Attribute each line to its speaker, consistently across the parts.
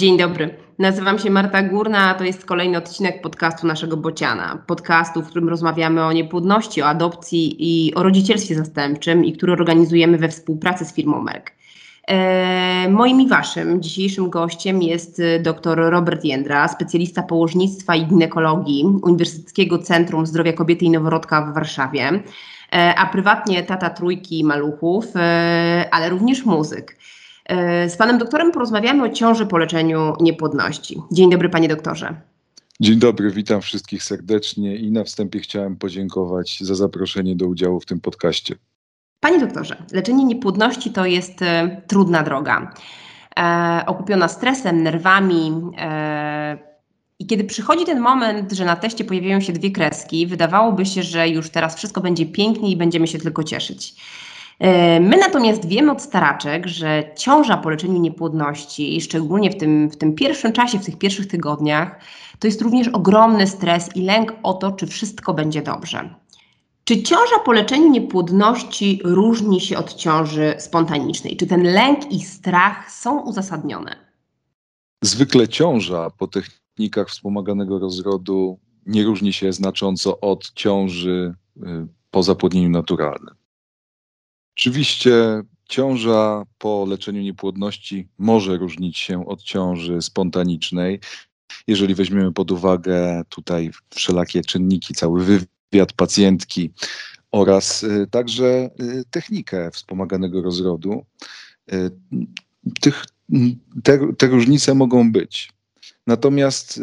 Speaker 1: Dzień dobry. Nazywam się Marta Górna, a to jest kolejny odcinek podcastu naszego Bociana. Podcastu, w którym rozmawiamy o niepłodności, o adopcji i o rodzicielstwie zastępczym i który organizujemy we współpracy z firmą Merck. E, moim i waszym dzisiejszym gościem jest e, dr Robert Jędra, specjalista położnictwa i ginekologii Uniwersyteckiego Centrum Zdrowia Kobiety i Noworodka w Warszawie, e, a prywatnie tata trójki maluchów, ale również muzyk. Z panem doktorem porozmawiamy o ciąży po leczeniu niepłodności. Dzień dobry, panie doktorze.
Speaker 2: Dzień dobry, witam wszystkich serdecznie i na wstępie chciałem podziękować za zaproszenie do udziału w tym podcaście.
Speaker 1: Panie doktorze, leczenie niepłodności to jest e, trudna droga. E, okupiona stresem, nerwami. E, I kiedy przychodzi ten moment, że na teście pojawiają się dwie kreski, wydawałoby się, że już teraz wszystko będzie pięknie i będziemy się tylko cieszyć. E, my natomiast wiemy od staraczek, że ciąża po leczeniu niepłodności, szczególnie w tym, w tym pierwszym czasie, w tych pierwszych tygodniach, to jest również ogromny stres i lęk o to, czy wszystko będzie dobrze. Czy ciąża po leczeniu niepłodności różni się od ciąży spontanicznej? Czy ten lęk i strach są uzasadnione?
Speaker 2: Zwykle ciąża po technikach wspomaganego rozrodu nie różni się znacząco od ciąży y, po zapłodnieniu naturalnym. Oczywiście ciąża po leczeniu niepłodności może różnić się od ciąży spontanicznej, jeżeli weźmiemy pod uwagę tutaj wszelakie czynniki, cały wywiad pacjentki oraz y, także y, technikę wspomaganego rozrodu. Y, tych, te, te różnice mogą być. Natomiast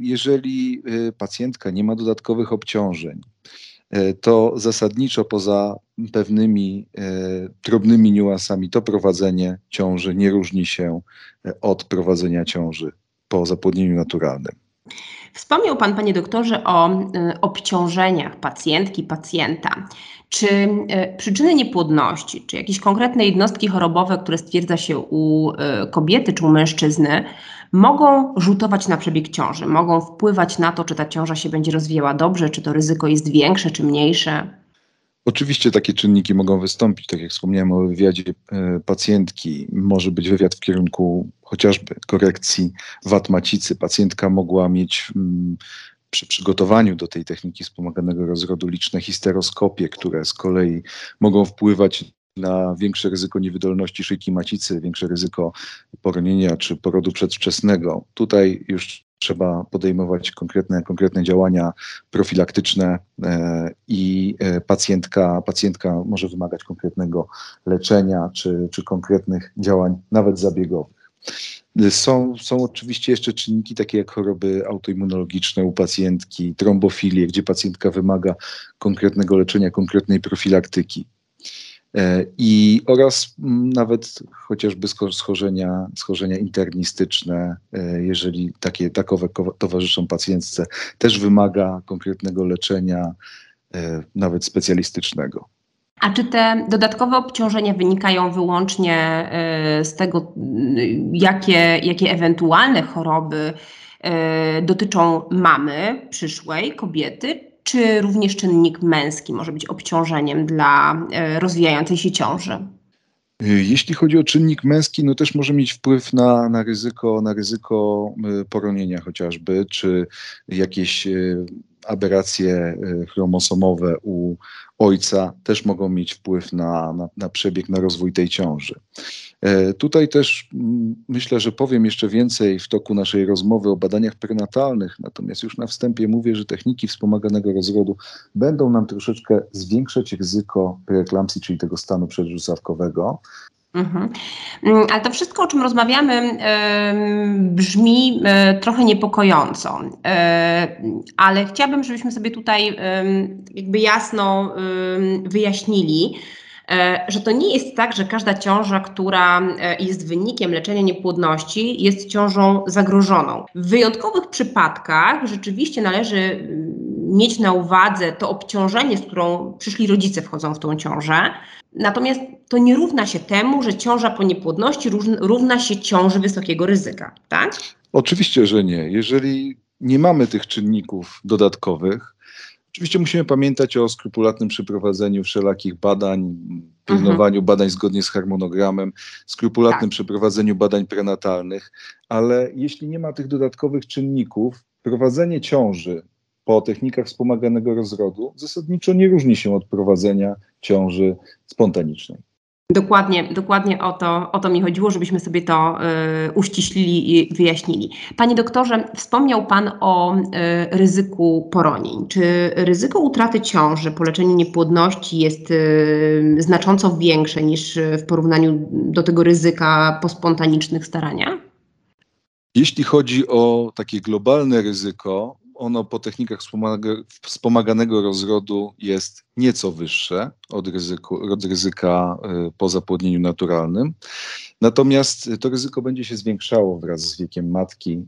Speaker 2: jeżeli pacjentka nie ma dodatkowych obciążeń, to zasadniczo poza pewnymi drobnymi niuansami to prowadzenie ciąży nie różni się od prowadzenia ciąży po zapłodnieniu naturalnym.
Speaker 1: Wspomniał Pan, Panie doktorze, o obciążeniach pacjentki, pacjenta. Czy y, przyczyny niepłodności, czy jakieś konkretne jednostki chorobowe, które stwierdza się u y, kobiety czy u mężczyzny, mogą rzutować na przebieg ciąży, mogą wpływać na to, czy ta ciąża się będzie rozwijała dobrze, czy to ryzyko jest większe, czy mniejsze?
Speaker 2: Oczywiście takie czynniki mogą wystąpić, tak jak wspomniałem o wywiadzie e, pacjentki. Może być wywiad w kierunku chociażby korekcji wad macicy. Pacjentka mogła mieć mm, przy przygotowaniu do tej techniki wspomaganego rozrodu liczne histeroskopie, które z kolei mogą wpływać na większe ryzyko niewydolności szyjki macicy, większe ryzyko poronienia czy porodu przedwczesnego. Tutaj już trzeba podejmować konkretne, konkretne działania profilaktyczne e, i e, pacjentka, pacjentka może wymagać konkretnego leczenia czy, czy konkretnych działań, nawet zabiegowych. Są, są oczywiście jeszcze czynniki takie jak choroby autoimmunologiczne u pacjentki, trombofilie, gdzie pacjentka wymaga konkretnego leczenia, konkretnej profilaktyki. E, i oraz nawet chociażby schorzenia, schorzenia internistyczne, e, jeżeli takie takowe towarzyszą pacjentce, też wymaga konkretnego leczenia, e, nawet specjalistycznego.
Speaker 1: A czy te dodatkowe obciążenia wynikają wyłącznie z tego, jakie, jakie ewentualne choroby dotyczą mamy przyszłej kobiety, czy również czynnik męski może być obciążeniem dla rozwijającej się ciąży?
Speaker 2: Jeśli chodzi o czynnik męski, no też może mieć wpływ na, na, ryzyko, na ryzyko poronienia chociażby, czy jakieś aberracje chromosomowe u ojca też mogą mieć wpływ na, na, na przebieg, na rozwój tej ciąży. E, tutaj też mm, myślę, że powiem jeszcze więcej w toku naszej rozmowy o badaniach prenatalnych, natomiast już na wstępie mówię, że techniki wspomaganego rozrodu będą nam troszeczkę zwiększać ryzyko preeklampsji, czyli tego stanu przedrzucawkowego. Mhm.
Speaker 1: Mm, ale to wszystko, o czym rozmawiamy, brzmi e, trochę niepokojąco, e, ale chciałabym, żebyśmy sobie tutaj jakby jasno wyjaśnili, E, że to nie jest tak, że każda ciąża, która jest wynikiem leczenia niepłodności, jest ciążą zagrożoną. W wyjątkowych przypadkach rzeczywiście należy mieć na uwadze to obciążenie, z którą przyszli rodzice wchodzą w tą ciążę. Natomiast to nie równa się temu, że ciąża po niepłodności równa się ciąży wysokiego ryzyka, tak?
Speaker 2: Oczywiście, że nie. Jeżeli nie mamy tych czynników dodatkowych, Oczywiście musimy pamiętać o skrupulatnym przeprowadzeniu wszelakich badań, pilnowaniu mhm. badań zgodnie z harmonogramem, skrupulatnym tak. przeprowadzeniu badań prenatalnych, ale jeśli nie ma tych dodatkowych czynników, prowadzenie ciąży po technikach wspomaganego rozrodu zasadniczo nie różni się od prowadzenia ciąży spontanicznej.
Speaker 1: Dokładnie, dokładnie o to, o to mi chodziło, żebyśmy sobie to y, uściślili i wyjaśnili. Panie doktorze, wspomniał Pan o y, ryzyku poronień. Czy ryzyko utraty ciąży po leczeniu niepłodności jest y, znacząco większe niż w porównaniu do tego ryzyka po spontanicznych staraniach?
Speaker 2: Jeśli chodzi o takie globalne ryzyko, ono po technikach wspomaganego rozrodu jest nieco wyższe od, ryzyku, od ryzyka y, po zapłodnieniu naturalnym. Natomiast to ryzyko będzie się zwiększało wraz z wiekiem matki.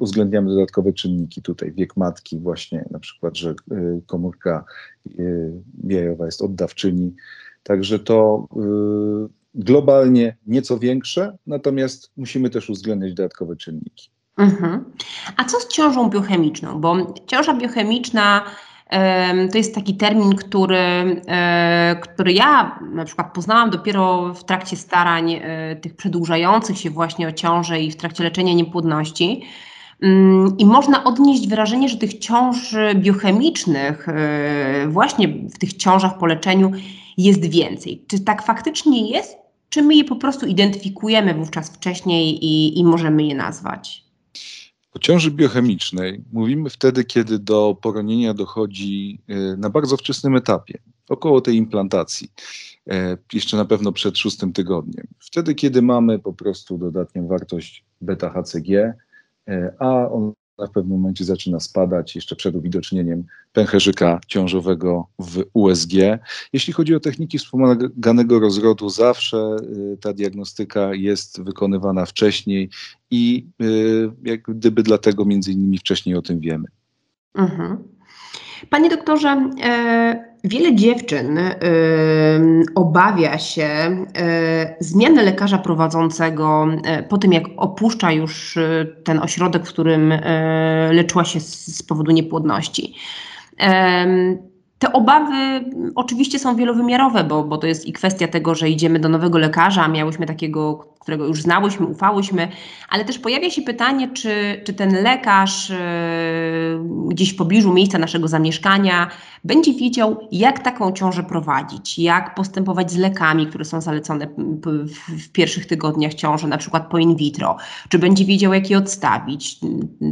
Speaker 2: uwzględniamy dodatkowe czynniki tutaj. Wiek matki, właśnie na przykład, że y, komórka y, jajowa jest oddawczyni. Także to globalnie nieco większe, natomiast musimy też uwzględniać dodatkowe czynniki.
Speaker 1: Mhm. A co z ciążą biochemiczną? Bo ciąża biochemiczna to jest taki termin, który, e, który ja na przykład poznałam dopiero w trakcie starań e, tych przedłużających się właśnie o ciążę i w trakcie leczenia niepłodności. Mm, I można odnieść wrażenie, że tych ciąż biochemicznych, e, właśnie w tych ciążach po leczeniu, jest więcej. Czy tak faktycznie jest, czy my je po prostu identyfikujemy wówczas wcześniej i, i możemy je nazwać?
Speaker 2: O ciąży biochemicznej mówimy wtedy, kiedy do poronienia dochodzi e, na bardzo wczesnym etapie, około tej implantacji, e, jeszcze na pewno przed szóstym tygodniem. Wtedy, kiedy mamy po prostu dodatnią wartość beta-HCG, e, a on w pewnym momencie zaczyna spadać jeszcze przed uwidocznieniem pęcherzyka ciążowego w USG. Jeśli chodzi o techniki wspomaganego rozrodu, zawsze y, ta diagnostyka jest wykonywana wcześniej i y, jak gdyby dlatego między innymi wcześniej o tym wiemy. Mhm.
Speaker 1: Panie doktorze, e, wiele dziewczyn e, obawia się e, zmiany lekarza prowadzącego po tym, jak opuszcza już ten ośrodek, w którym leczyła się z, powodu niepłodności. Te obawy oczywiście są wielowymiarowe, bo, bo to jest i kwestia tego, że idziemy do nowego lekarza, miałyśmy takiego, którego już znałyśmy, ufałyśmy, ale też pojawia się pytanie, czy, czy ten lekarz yy, gdzieś w pobliżu miejsca naszego zamieszkania będzie wiedział, jak taką ciążę prowadzić, jak postępować z lekami, które są zalecone w, w pierwszych tygodniach ciąży, na przykład po in vitro, czy będzie wiedział, jak je odstawić,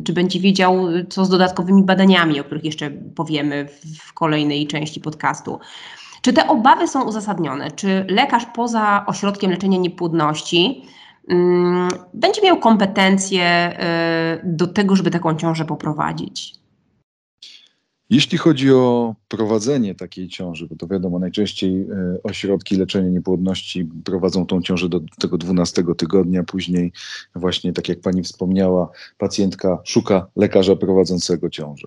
Speaker 1: czy będzie wiedział, co z dodatkowymi badaniami, o których jeszcze powiemy w, w kolejnej części podcastu. Czy te obawy są uzasadnione? Czy lekarz poza ośrodkiem leczenia niepłodności um, będzie miał kompetencje y, do tego, żeby taką ciążę poprowadzić?
Speaker 2: Jeśli chodzi o prowadzenie takiej ciąży, bo to wiadomo, najczęściej e, ośrodki leczenia niepłodności prowadzą tą ciążę do tego 12 tygodnia, później właśnie, tak jak pani wspomniała, pacjentka szuka lekarza prowadzącego ciążę.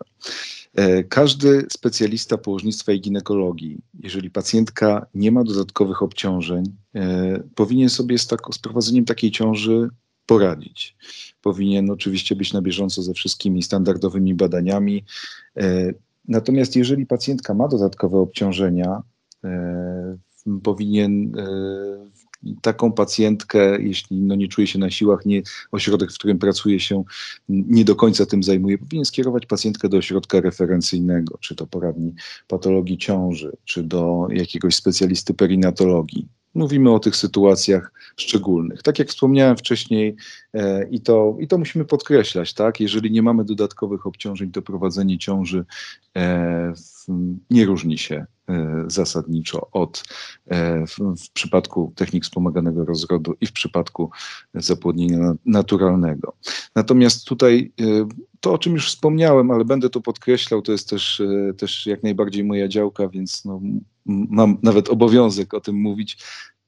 Speaker 2: E, każdy specjalista położnictwa i ginekologii, jeżeli pacjentka nie ma dodatkowych obciążeń, e, powinien sobie z, tak, z prowadzeniem takiej ciąży poradzić. Powinien oczywiście być na bieżąco ze wszystkimi standardowymi badaniami. E, natomiast jeżeli pacjentka ma dodatkowe obciążenia, powinien taką pacjentkę, jeśli no nie czuje się na siłach, nie, ośrodek, w którym pracuje się, nie do końca tym zajmuje, powinien skierować pacjentkę do ośrodka referencyjnego, czy to poradni patologii ciąży, czy do jakiegoś specjalisty perinatologii. Mówimy o tych sytuacjach szczególnych. Tak jak wspomniałem wcześniej, e, i, to, i to musimy podkreślać, tak? jeżeli nie mamy dodatkowych obciążeń, to prowadzenie ciąży e, w, nie różni się zasadniczo od e, w, przypadku technik wspomaganego rozrodu i w przypadku zapłodnienia naturalnego. Natomiast tutaj e, to, o czym już wspomniałem, ale będę to podkreślał, to jest też, e, też jak najbardziej moja działka, więc no, mam nawet obowiązek o tym mówić,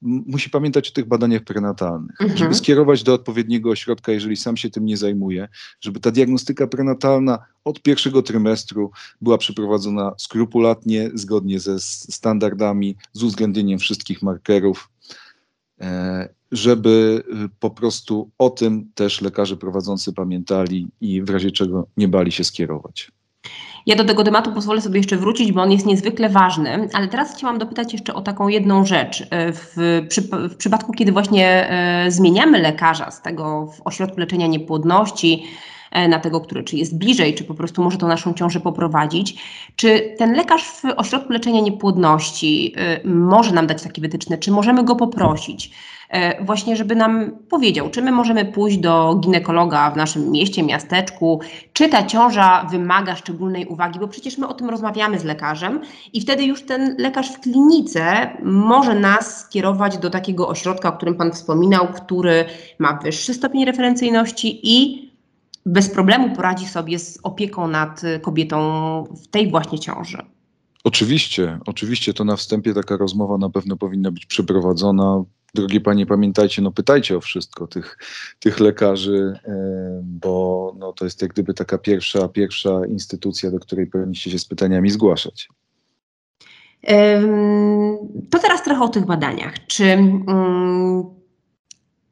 Speaker 2: musi pamiętać o tych badaniach prenatalnych, mhm. żeby skierować do odpowiedniego ośrodka, jeżeli sam się tym nie zajmuje, żeby ta diagnostyka prenatalna od pierwszego trymestru była przeprowadzona skrupulatnie, zgodnie ze standardami, z uwzględnieniem wszystkich markerów, e, żeby y, po prostu o tym też lekarze prowadzący pamiętali i w razie czego nie bali się skierować.
Speaker 1: Ja do tego tematu pozwolę sobie jeszcze wrócić, bo on jest niezwykle ważny, ale teraz chciałam dopytać jeszcze o taką jedną rzecz. W, przy, w przypadku, kiedy właśnie e, zmieniamy lekarza z tego w ośrodku leczenia niepłodności, E, na tego, który czy jest bliżej, czy po prostu może to naszą ciążę poprowadzić. Czy ten lekarz w ośrodku leczenia niepłodności y, może nam dać takie wytyczne, czy możemy go poprosić? E, właśnie, żeby nam powiedział, czy my możemy pójść do ginekologa w naszym mieście, miasteczku, czy ta ciąża wymaga szczególnej uwagi, bo przecież my o tym rozmawiamy z lekarzem i wtedy już ten lekarz w klinice może nas skierować do takiego ośrodka, o którym Pan wspominał, który ma wyższy stopień referencyjności i bez problemu poradzi sobie z opieką nad kobietą w tej właśnie ciąży.
Speaker 2: Oczywiście, oczywiście to na wstępie taka rozmowa na pewno powinna być przeprowadzona. Drogie panie, pamiętajcie, no pytajcie o wszystko tych, tych lekarzy, e, bo no, to jest jak gdyby taka pierwsza, pierwsza instytucja, do której powinniście się z pytaniami zgłaszać.
Speaker 1: To teraz trochę o tych badaniach. Czy mm,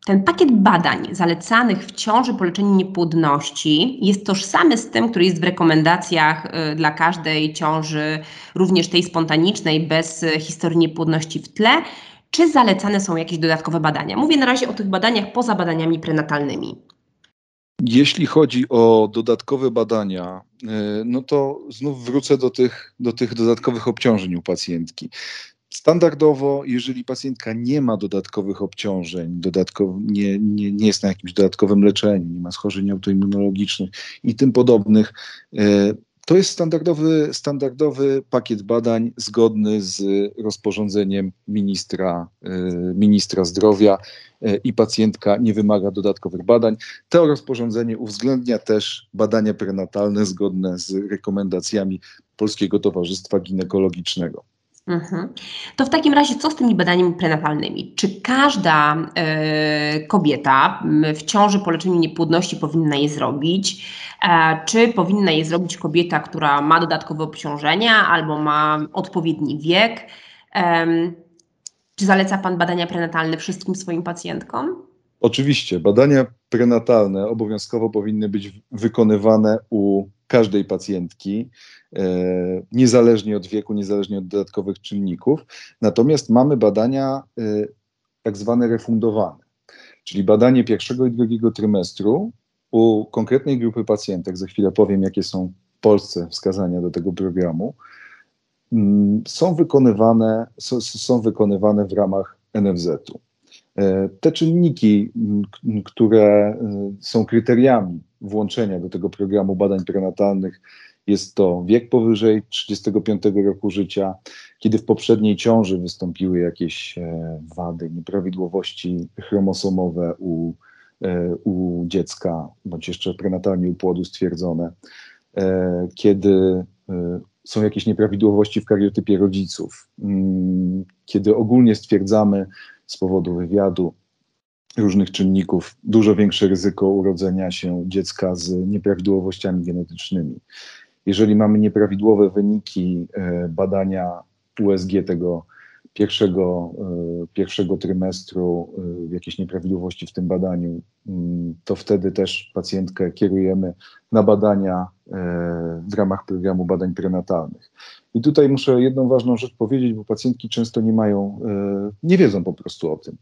Speaker 1: ten pakiet badań zalecanych w ciąży po leczeniu niepłodności jest tożsamy z tym, który jest w rekomendacjach y, dla każdej ciąży, również tej spontanicznej, bez y, historii niepłodności w tle, czy zalecane są jakieś dodatkowe badania? Mówię na razie o tych badaniach poza badaniami prenatalnymi.
Speaker 2: Jeśli chodzi o dodatkowe badania, y, no to znów wrócę do tych, do tych dodatkowych obciążeń u pacjentki. Standardowo, jeżeli pacjentka nie ma dodatkowych obciążeń, dodatkow, nie, nie, nie jest na jakimś dodatkowym leczeniu, nie ma schorzeń autoimmunologicznych i tym podobnych, e, to jest standardowy, standardowy pakiet badań zgodny z rozporządzeniem ministra, e, ministra zdrowia e, i pacjentka nie wymaga dodatkowych badań. To rozporządzenie uwzględnia też badania prenatalne zgodne z rekomendacjami Polskiego Towarzystwa Ginekologicznego.
Speaker 1: Mhm. To w takim razie co z tymi badaniami prenatalnymi? Czy każda y, kobieta w ciąży po leczeniu niepłodności powinna je zrobić? E, czy powinna je zrobić kobieta, która ma dodatkowe obciążenia albo ma odpowiedni wiek? E, czy zaleca Pan badania prenatalne wszystkim swoim pacjentkom?
Speaker 2: Oczywiście. Badania prenatalne obowiązkowo powinny być wykonywane u każdej pacjentki, niezależnie od wieku, niezależnie od dodatkowych czynników. Natomiast mamy badania e, tak zwane refundowane, czyli badanie pierwszego i drugiego trymestru u konkretnej grupy pacjentek. Za chwilę powiem, jakie są w Polsce wskazania do tego programu. Mm, są wykonywane, są wykonywane w ramach NFZ-u. E, te czynniki, które są kryteriami włączenia do tego programu badań prenatalnych jest to wiek powyżej 35 roku życia, kiedy w poprzedniej ciąży wystąpiły jakieś e, wady, nieprawidłowości chromosomowe u, e, u dziecka, bądź jeszcze prenatalnie u płodu stwierdzone, e, kiedy są jakieś nieprawidłowości w kariotypie rodziców, mm, kiedy ogólnie stwierdzamy z powodu wywiadu różnych czynników dużo większe ryzyko urodzenia się dziecka z nieprawidłowościami genetycznymi. Jeżeli mamy nieprawidłowe wyniki e, badania USG tego pierwszego, e, pierwszego trymestru, e, jakieś nieprawidłowości w tym badaniu, mm, to wtedy też pacjentkę kierujemy na badania w ramach programu badań prenatalnych. I tutaj muszę jedną ważną rzecz powiedzieć, bo pacjentki często nie mają, nie wiedzą po prostu o tym.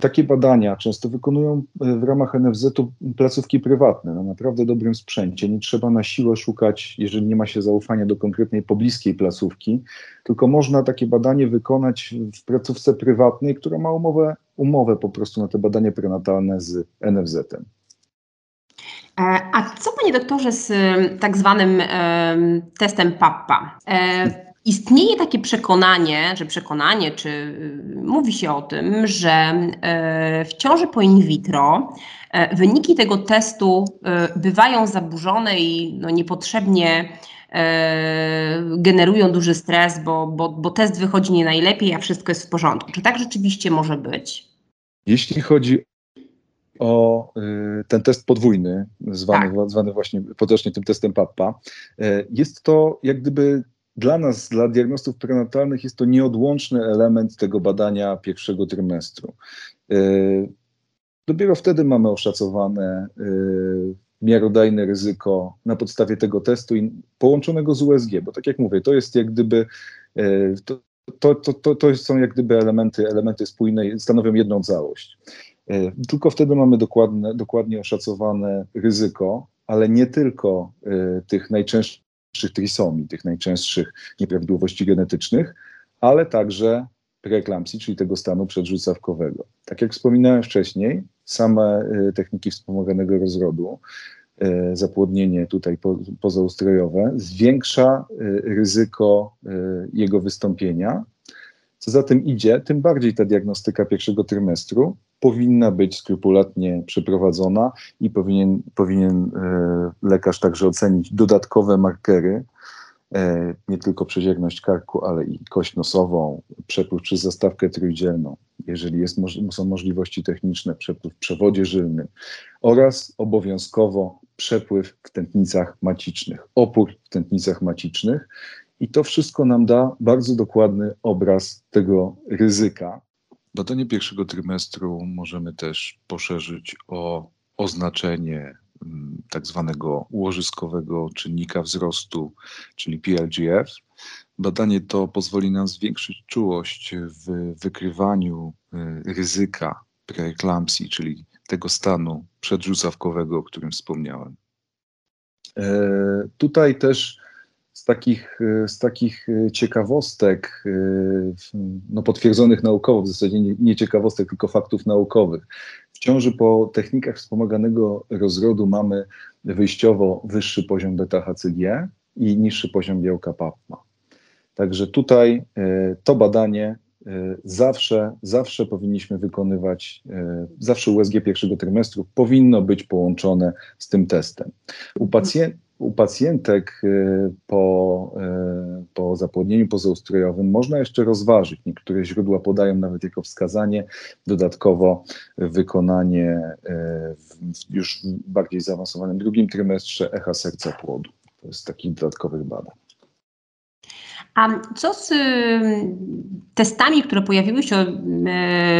Speaker 2: Takie badania często wykonują e, w ramach NFZ-u placówki prywatne na naprawdę dobrym sprzęcie. Nie trzeba na siłę szukać, jeżeli nie ma się zaufania do konkretnej pobliskiej placówki, tylko można takie badanie wykonać w placówce prywatnej, która ma umowę, umowę po prostu na te badania prenatalne z NFZ-em.
Speaker 1: E, a co, panie doktorze, z tak zwanym e, testem PAPPA? Istnieje takie przekonanie, że przekonanie, czy y, mówi się o tym, że e, w ciąży po in vitro e, wyniki tego testu e, bywają zaburzone i no niepotrzebnie generują duży stres, bo, bo, bo test wychodzi nie najlepiej, a wszystko jest w porządku. Czy tak rzeczywiście może być?
Speaker 2: Jeśli chodzi o y, ten test podwójny, zwany, tak. zwany właśnie potocznie tym testem PAPPA, jest to jak gdyby dla nas, dla diagnostów prenatalnych, jest to nieodłączny element tego badania pierwszego trymestru. E, dopiero wtedy mamy oszacowane, e, miarodajne ryzyko na podstawie tego testu i połączonego z USG, bo tak jak mówię, to jest jak gdyby to, to, to, to, to są jak gdyby elementy, elementy spójne stanowią jedną całość. Tylko wtedy mamy dokładne, dokładnie oszacowane ryzyko, ale nie tylko tych najczęstszych trisomii, tych najczęstszych nieprawidłowości genetycznych, ale także preeklampsji, czyli tego stanu przedrzucawkowego. Tak jak wspominałem wcześniej, same y, techniki wspomaganego rozrodu, y, zapłodnienie tutaj pozaustrojowe, zwiększa y, ryzyko jego wystąpienia. Co za tym idzie, tym bardziej ta diagnostyka pierwszego trymestru powinna być skrupulatnie przeprowadzona i powinien, powinien lekarz także ocenić dodatkowe markery, E, nie tylko przezierność karku, ale i kość nosową, przepływ przez zastawkę trójdzielną, jeżeli jest, są możliwości techniczne, przepływ w przewodzie żylnym oraz obowiązkowo przepływ w tętnicach macicznych, opór w tętnicach macicznych i to wszystko nam da bardzo dokładny obraz tego ryzyka. Badanie pierwszego trymestru możemy też poszerzyć o oznaczenie Mm, tak zwanego łożyskowego czynnika wzrostu, czyli PLGF. Badanie to pozwoli nam zwiększyć czułość w wykrywaniu y, ryzyka preeklampsji, czyli tego stanu przedrzucawkowego, o którym wspomniałem. E, tutaj też z takich, y, z takich y, ciekawostek, no potwierdzonych naukowo, w zasadzie nie, nie ciekawostek, tylko faktów naukowych. W ciąży po technikach wspomaganego rozrodu mamy wyjściowo wyższy poziom beta-HCG i niższy poziom białka PAPMA. Także tutaj to badanie zawsze, zawsze powinniśmy wykonywać, zawsze USG pierwszego trymestru powinno być połączone z tym testem. U, pacjent, u pacjentek y, po, y, po zapłodnieniu pozaustrojowym można jeszcze rozważyć. Niektóre źródła podają nawet jako wskazanie dodatkowo wykonanie y, w już bardziej zaawansowanym drugim trymestrze echa serca płodu. To jest takich dodatkowych badań.
Speaker 1: A co z testami, które pojawiły się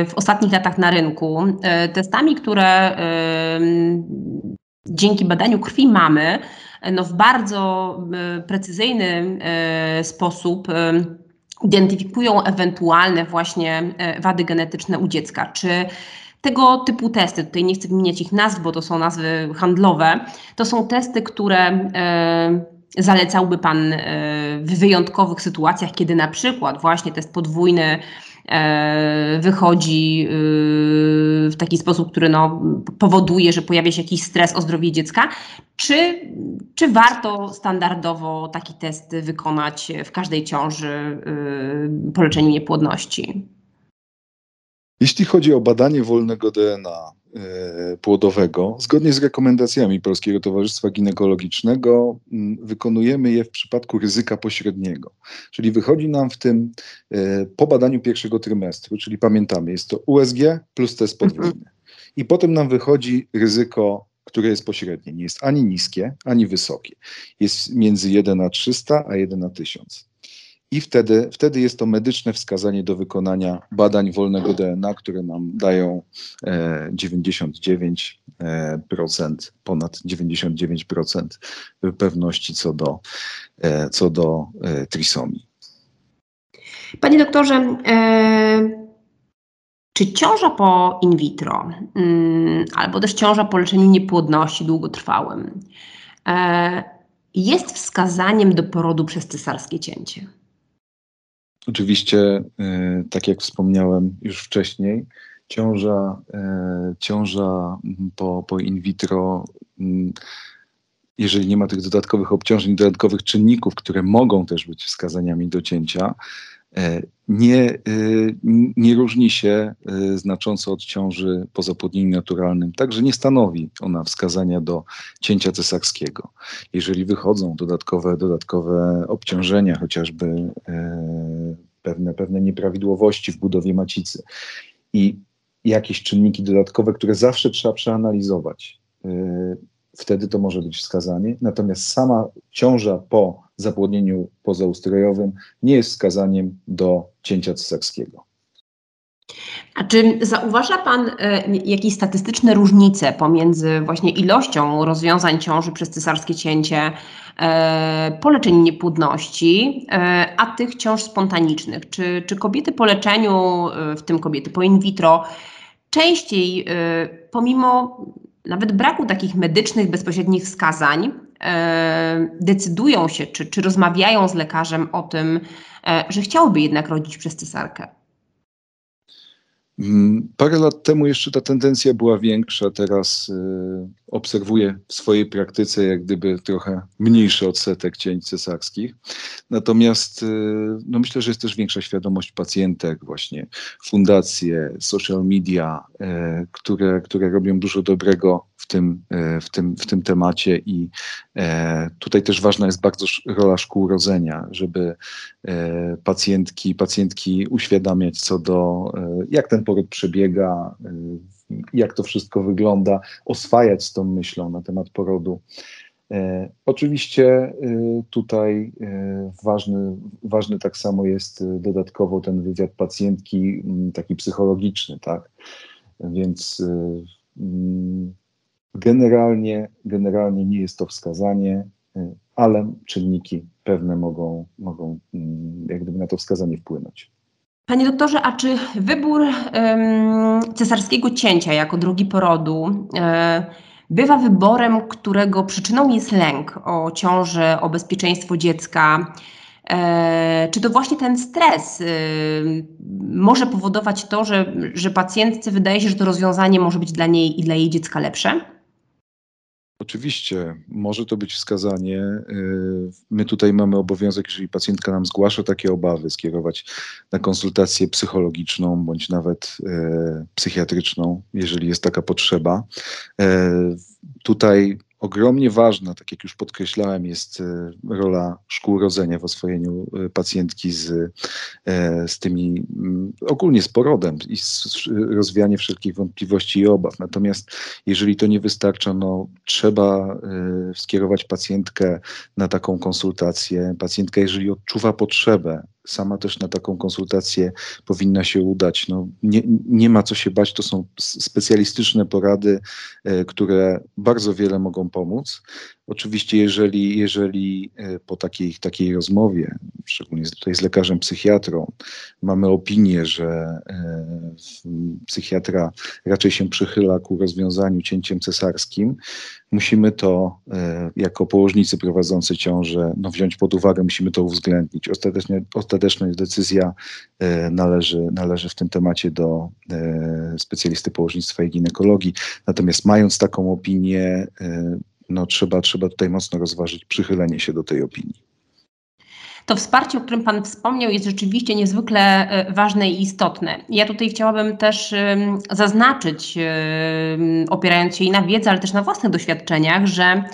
Speaker 1: w ostatnich latach na rynku? Testami, które dzięki badaniu krwi mamy, no, w bardzo e, precyzyjny e, sposób e, identyfikują ewentualne właśnie wady genetyczne u dziecka. Czy tego typu testy, tutaj nie chcę wymieniać ich nazw, bo to są nazwy handlowe, to są testy, które zalecałby Pan w wyjątkowych sytuacjach, kiedy na przykład właśnie test podwójny wychodzi y, w taki sposób, który no, powoduje, że pojawia się jakiś stres o zdrowie dziecka, czy, czy warto standardowo taki test wykonać w każdej ciąży y, po leczeniu niepłodności?
Speaker 2: Jeśli chodzi o badanie wolnego DNA e, płodowego, zgodnie z rekomendacjami Polskiego Towarzystwa Ginekologicznego, wykonujemy je w przypadku ryzyka pośredniego. Czyli wychodzi nam w tym e, po badaniu pierwszego trymestru, czyli pamiętamy, jest to USG plus test podwójny. Mhm. I potem nam wychodzi ryzyko, które jest pośrednie. Nie jest ani niskie, ani wysokie. Jest między 1 na 300, a 1 na 1000 i wtedy, wtedy jest to medyczne wskazanie do wykonania badań wolnego DNA, które nam dają 99%, e, e, ponad 99% pewności co do, e, co do trisomii.
Speaker 1: Panie doktorze, czy ciąża po in vitro, mm, albo też ciąża po leczeniu niepłodności długotrwałym, jest wskazaniem do porodu przez cesarskie cięcie?
Speaker 2: Oczywiście, e, tak jak wspomniałem już wcześniej, ciąża, e, ciąża po, po in vitro, jeżeli nie ma tych dodatkowych obciążeń, dodatkowych czynników, które mogą też być wskazaniami do cięcia, nie, nie różni się znacząco od ciąży po zapłodnieniu naturalnym, także nie stanowi ona wskazania do cięcia cesarskiego. Jeżeli wychodzą dodatkowe, dodatkowe obciążenia, chociażby pewne, pewne nieprawidłowości w budowie macicy i jakieś czynniki dodatkowe, które zawsze trzeba przeanalizować, wtedy to może być wskazanie. Natomiast sama ciąża po zapłodnieniu pozaustrojowym nie jest wskazaniem do cięcia cesarskiego.
Speaker 1: A czy zauważa Pan e, jakieś statystyczne różnice pomiędzy właśnie ilością rozwiązań ciąży przez cesarskie cięcie e, po leczeniu niepłodności, e, a tych ciąż spontanicznych? Czy, czy kobiety po leczeniu, w tym kobiety po in vitro, częściej, pomimo nawet braku takich medycznych, bezpośrednich wskazań, decydują się, czy, czy rozmawiają z lekarzem o tym, że chciałyby jednak rodzić przez cesarkę?
Speaker 2: Mm, parę lat temu jeszcze ta tendencja była większa, teraz y, obserwuję w swojej praktyce jak gdyby trochę mniejszy odsetek cięć cesarskich. Natomiast y, no myślę, że jest też większa świadomość pacjentek, właśnie fundacje, social media, y, które, które robią dużo dobrego w tym, e, w tym, w tym temacie i e, tutaj też ważna jest bardzo rola szkół rodzenia, żeby e, pacjentki, pacjentki uświadamiać co do jak ten poród przebiega, jak to wszystko wygląda, oswajać z tą myślą na temat porodu. Oczywiście tutaj ważny, ważny tak samo jest dodatkowo ten wywiad pacjentki, taki psychologiczny, tak? Więc Generalnie, generalnie nie jest to wskazanie, y, ale czynniki pewne mogą, mogą mm, jak gdyby na to wskazanie wpłynąć.
Speaker 1: Panie doktorze, a czy wybór um, cesarskiego cięcia jako drugi porodu e, bywa wyborem, którego przyczyną jest lęk o ciążę, o bezpieczeństwo dziecka? E, czy to właśnie ten stres y, może powodować to, że, że pacjentce wydaje się, że to rozwiązanie może być dla niej i dla jej dziecka lepsze?
Speaker 2: Oczywiście, może to być wskazanie. Y, my tutaj mamy obowiązek, jeżeli pacjentka nam zgłasza takie obawy, skierować na konsultację psychologiczną bądź nawet y, psychiatryczną, jeżeli jest taka potrzeba. Y, tutaj Ogromnie ważna, tak jak już podkreślałem, jest e, rola szkół rodzenia w oswojeniu e, pacjentki z, e, z tymi, mm, ogólnie z porodem i rozwijanie wszelkich wątpliwości i obaw. Natomiast jeżeli to nie wystarcza, no, trzeba skierować pacjentkę na taką konsultację. Pacjentka, jeżeli odczuwa potrzebę sama też na taką konsultację powinna się udać. No, nie, nie ma co się bać, to są specjalistyczne porady, e, które bardzo wiele mogą pomóc. Oczywiście, jeżeli, jeżeli e, po takiej, takiej rozmowie, szczególnie tutaj z lekarzem psychiatrą, mamy opinię, że e, psychiatra raczej się przychyla ku rozwiązaniu cięciem cesarskim, musimy to e, jako położnicy prowadzący ciążę no, wziąć pod uwagę, musimy to uwzględnić. Ostatecznie, ostateczna decyzja należy, należy w tym temacie do specjalisty położnictwa i ginekologii. Natomiast mając taką opinię, no trzeba, trzeba tutaj mocno rozważyć przychylenie się do tej opinii.
Speaker 1: To wsparcie, o którym Pan wspomniał, jest rzeczywiście niezwykle e, ważne i istotne. Ja tutaj chciałabym też zaznaczyć, opierając się i na wiedzy, ale też na własnych doświadczeniach, że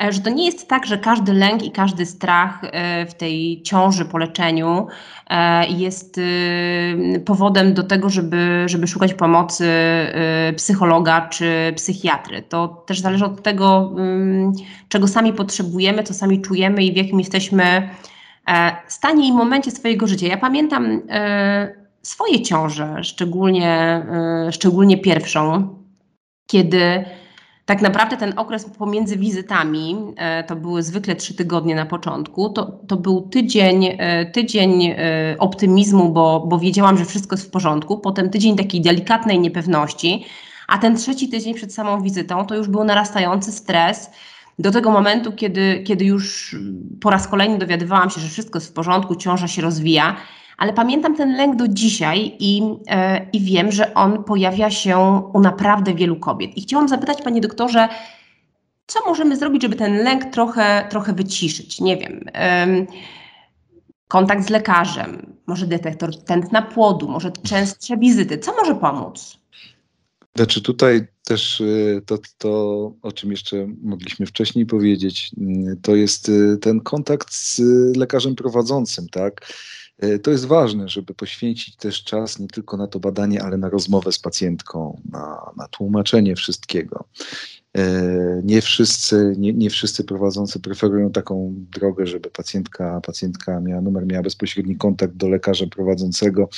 Speaker 1: że to nie jest tak, że każdy lęk i każdy strach e, w tej ciąży po leczeniu e, jest powodem do tego, żeby, żeby szukać pomocy psychologa czy psychiatry. To też zależy od tego, czego sami potrzebujemy, co sami czujemy i w jakim jesteśmy stanie i momencie swojego życia. Ja pamiętam swoje ciąże, szczególnie, szczególnie pierwszą, kiedy tak naprawdę ten okres pomiędzy wizytami, e, to były zwykle trzy tygodnie na początku, to, to był tydzień, e, tydzień e, optymizmu, bo, bo wiedziałam, że wszystko jest w porządku, potem tydzień takiej delikatnej niepewności, a ten trzeci tydzień przed samą wizytą to już był narastający stres, do tego momentu, kiedy, kiedy już po raz kolejny dowiadywałam się, że wszystko jest w porządku, ciąża się rozwija ale pamiętam ten lęk do dzisiaj i, e, i wiem, że on pojawia się u naprawdę wielu kobiet. I chciałam zapytać, panie doktorze, co możemy zrobić, żeby ten lęk trochę, trochę wyciszyć? Nie wiem. kontakt z lekarzem, może detektor tętna płodu, może częstsze wizyty. Co może pomóc?
Speaker 2: Znaczy tutaj też y, to, to, o czym jeszcze mogliśmy wcześniej powiedzieć, y, to jest y, ten kontakt z lekarzem prowadzącym, tak? E, to jest ważne, żeby poświęcić też czas nie tylko na to badanie, ale na rozmowę z pacjentką, na, na tłumaczenie wszystkiego. Nie wszyscy, nie, nie wszyscy prowadzący preferują taką drogę, żeby pacjentka, pacjentka miała numer, miała bezpośredni kontakt do lekarza prowadzącego.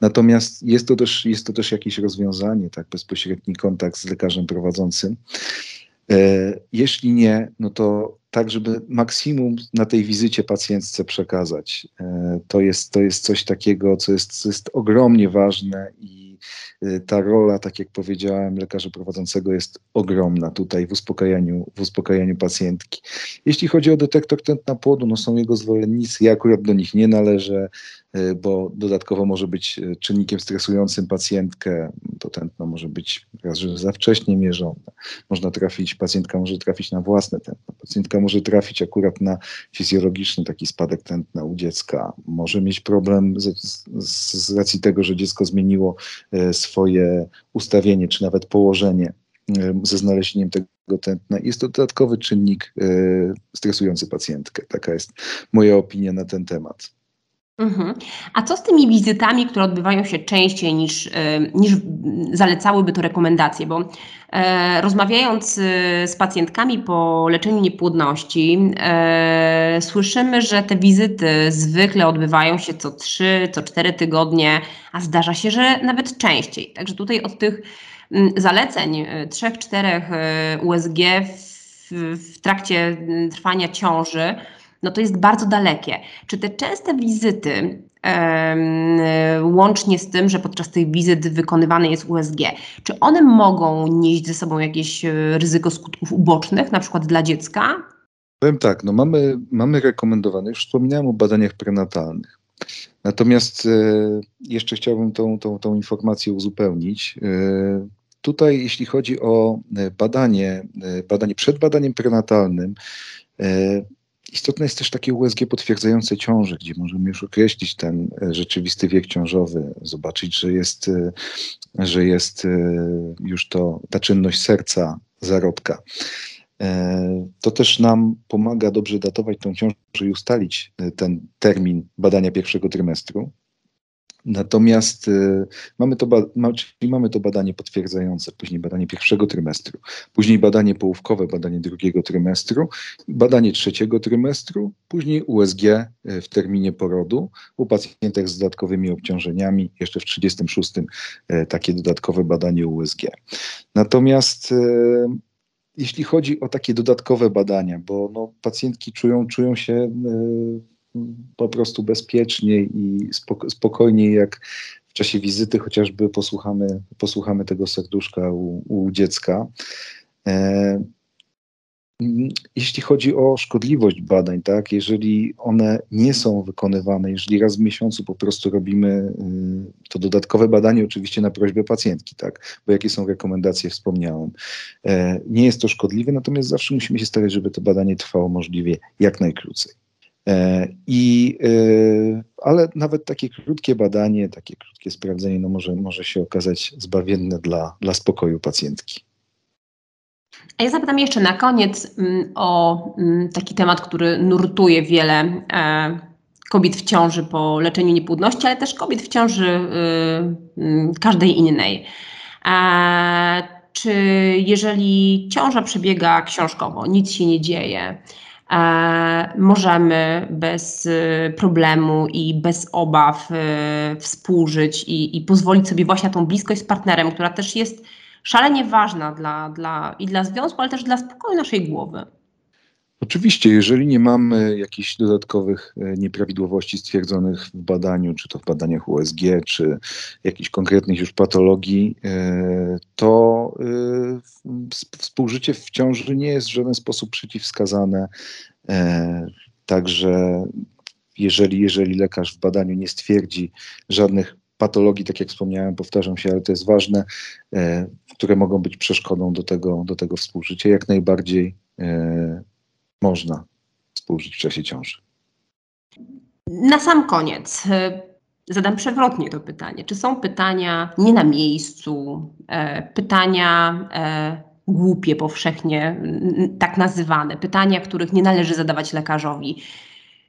Speaker 2: Natomiast jest to też, jest to też jakieś rozwiązanie, tak, bezpośredni kontakt z lekarzem prowadzącym. Jeśli nie, no to tak, żeby maksimum na tej wizycie pacjentce przekazać. To jest, to jest coś takiego, co jest, co jest ogromnie ważne i ta rola, tak jak powiedziałem, lekarza prowadzącego jest ogromna tutaj w uspokajaniu, w uspokajaniu pacjentki. Jeśli chodzi o detektor tętna płodu, no są jego zwolennicy, ja akurat do nich nie należę. Y, bo dodatkowo może być y, czynnikiem stresującym pacjentkę. To tętno może być raz, że za wcześnie mierzone. Można trafić, pacjentka może trafić na własne tętno. Pacjentka może trafić akurat na fizjologiczny taki spadek tętna u dziecka. Może mieć problem z, z, z racji tego, że dziecko zmieniło y, swoje ustawienie, czy nawet położenie ze znalezieniem tego tętna. Jest to dodatkowy czynnik stresujący pacjentkę. Taka jest moja opinia na ten temat.
Speaker 1: Mhm. A co z tymi wizytami, które odbywają się częściej niż, e, niż zalecałyby to rekomendacje? Bo e, rozmawiając e, z pacjentkami po leczeniu niepłodności, e, słyszymy, że te wizyty zwykle odbywają się co 3, co 4 tygodnie, a zdarza się, że nawet częściej. Także tutaj od tych zaleceń 3-4 USG w, w trakcie trwania ciąży, no to jest bardzo dalekie. Czy te częste wizyty, łącznie z tym, że podczas tych wizyt wykonywane jest USG, czy one mogą nieść ze sobą jakieś e, ryzyko skutków ubocznych, na przykład dla dziecka?
Speaker 2: Powiem tak, no mamy, mamy rekomendowane, już wspominałem o badaniach prenatalnych. Natomiast e, jeszcze chciałbym tą, tą, tą informację uzupełnić. E, tutaj, jeśli chodzi o e, badanie, e, badanie przed badaniem prenatalnym, Istotne jest też takie USG potwierdzające ciążę, gdzie możemy już określić ten e, rzeczywisty wiek ciążowy, zobaczyć, że jest, e, że jest e, już to ta czynność serca, zarodka. To też nam pomaga dobrze datować tą ciążę i ustalić ten termin badania pierwszego trymestru. Natomiast y, mamy to, czyli mamy to badanie potwierdzające, później badanie pierwszego trymestru, później badanie połówkowe, badanie drugiego trymestru, badanie trzeciego trymestru, później USG y, w terminie porodu u pacjentek z dodatkowymi obciążeniami, jeszcze w 36 y, takie dodatkowe badanie USG. Natomiast jeśli chodzi o takie dodatkowe badania, bo no, pacjentki czują, czują się po prostu bezpieczniej i spokojniej, jak w czasie wizyty chociażby posłuchamy, posłuchamy tego serduszka u, u dziecka. E, jeśli chodzi o szkodliwość badań, tak, jeżeli one nie są wykonywane, jeżeli raz w miesiącu po prostu robimy y, to dodatkowe badanie, oczywiście na prośbę pacjentki, tak, bo jakie są rekomendacje, wspomniałem. E, nie jest to szkodliwe, natomiast zawsze musimy się starać, żeby to badanie trwało możliwie jak najkrócej. E, I, e, ale nawet takie krótkie badanie, takie krótkie sprawdzenie no może, może się okazać zbawienne dla, dla spokoju pacjentki.
Speaker 1: A ja zapytam jeszcze na koniec mm, o mm, taki temat, który nurtuje wiele e, kobiet w ciąży po leczeniu niepłodności, ale też kobiet w ciąży y, mm, każdej innej. Czy jeżeli ciąża przebiega książkowo, nic się nie dzieje, możemy bez y, problemu i bez obaw y, współżyć i, i pozwolić sobie właśnie tą bliskość z partnerem, która też jest szalenie ważna dla, dla, i dla związku, ale też dla spokoju naszej głowy.
Speaker 2: Oczywiście, jeżeli nie mamy jakichś dodatkowych e, nieprawidłowości stwierdzonych w badaniu, czy to w badaniach USG, czy jakichś konkretnych już patologii, e, to e, współżycie w ciąży nie jest w żaden sposób przeciwwskazane. Także jeżeli, jeżeli lekarz w badaniu nie stwierdzi żadnych patologii, tak jak wspomniałem, powtarzam się, ale to jest ważne, które mogą być przeszkodą do tego, do tego współżycia, jak najbardziej można współżyć w czasie ciąży.
Speaker 1: Na sam koniec e, zadam przewrotnie to pytanie. Czy są pytania nie na miejscu, e, pytania e, głupie, powszechnie tak nazywane, pytania, których nie należy zadawać lekarzowi?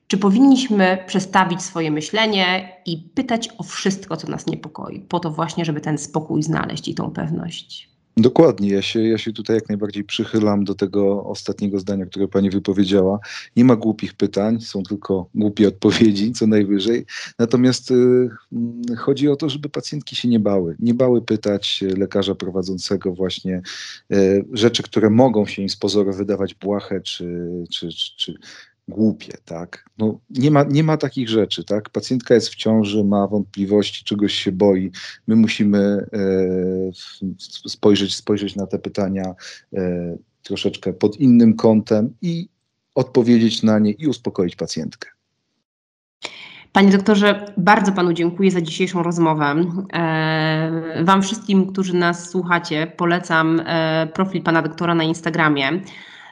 Speaker 1: Czy powinniśmy przestawić swoje myślenie i pytać o wszystko, co nas niepokoi, po to właśnie, żeby ten spokój znaleźć i tą pewność?
Speaker 2: Dokładnie, ja się, ja się tutaj jak najbardziej przychylam do tego ostatniego zdania, które pani wypowiedziała. Nie ma głupich pytań, są tylko głupie odpowiedzi, co najwyżej. Natomiast y, chodzi o to, żeby pacjentki się nie bały. Nie bały pytać lekarza prowadzącego właśnie y, rzeczy, które mogą się im z pozoru wydawać błahe czy, czy, czy, czy głupie, tak? No, nie, ma, nie ma takich rzeczy, tak? Pacjentka jest w ciąży, ma wątpliwości, czegoś się boi. My musimy e, spojrzeć, spojrzeć na te pytania e, troszeczkę pod innym kątem i odpowiedzieć na nie i uspokoić pacjentkę.
Speaker 1: Panie doktorze, bardzo panu dziękuję za dzisiejszą rozmowę. E, wam wszystkim, którzy nas słuchacie, polecam e, profil pana doktora na Instagramie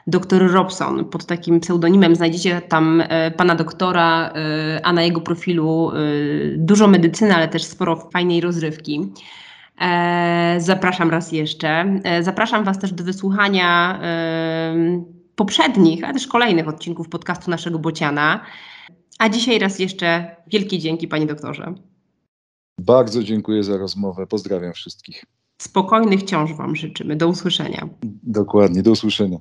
Speaker 1: dr Robson. Pod takim pseudonimem znajdziecie tam e, pana doktora, e, a na jego profilu e, dużo medycyny, ale też sporo fajnej rozrywki. Zapraszam raz jeszcze. Zapraszam Was też do wysłuchania poprzednich, a też kolejnych odcinków podcastu naszego Bociana. A dzisiaj raz jeszcze wielkie dzięki, panie doktorze.
Speaker 2: Bardzo dziękuję za rozmowę. Pozdrawiam wszystkich.
Speaker 1: Spokojnych ciąż Wam życzymy. Do usłyszenia.
Speaker 2: Dokładnie, do usłyszenia.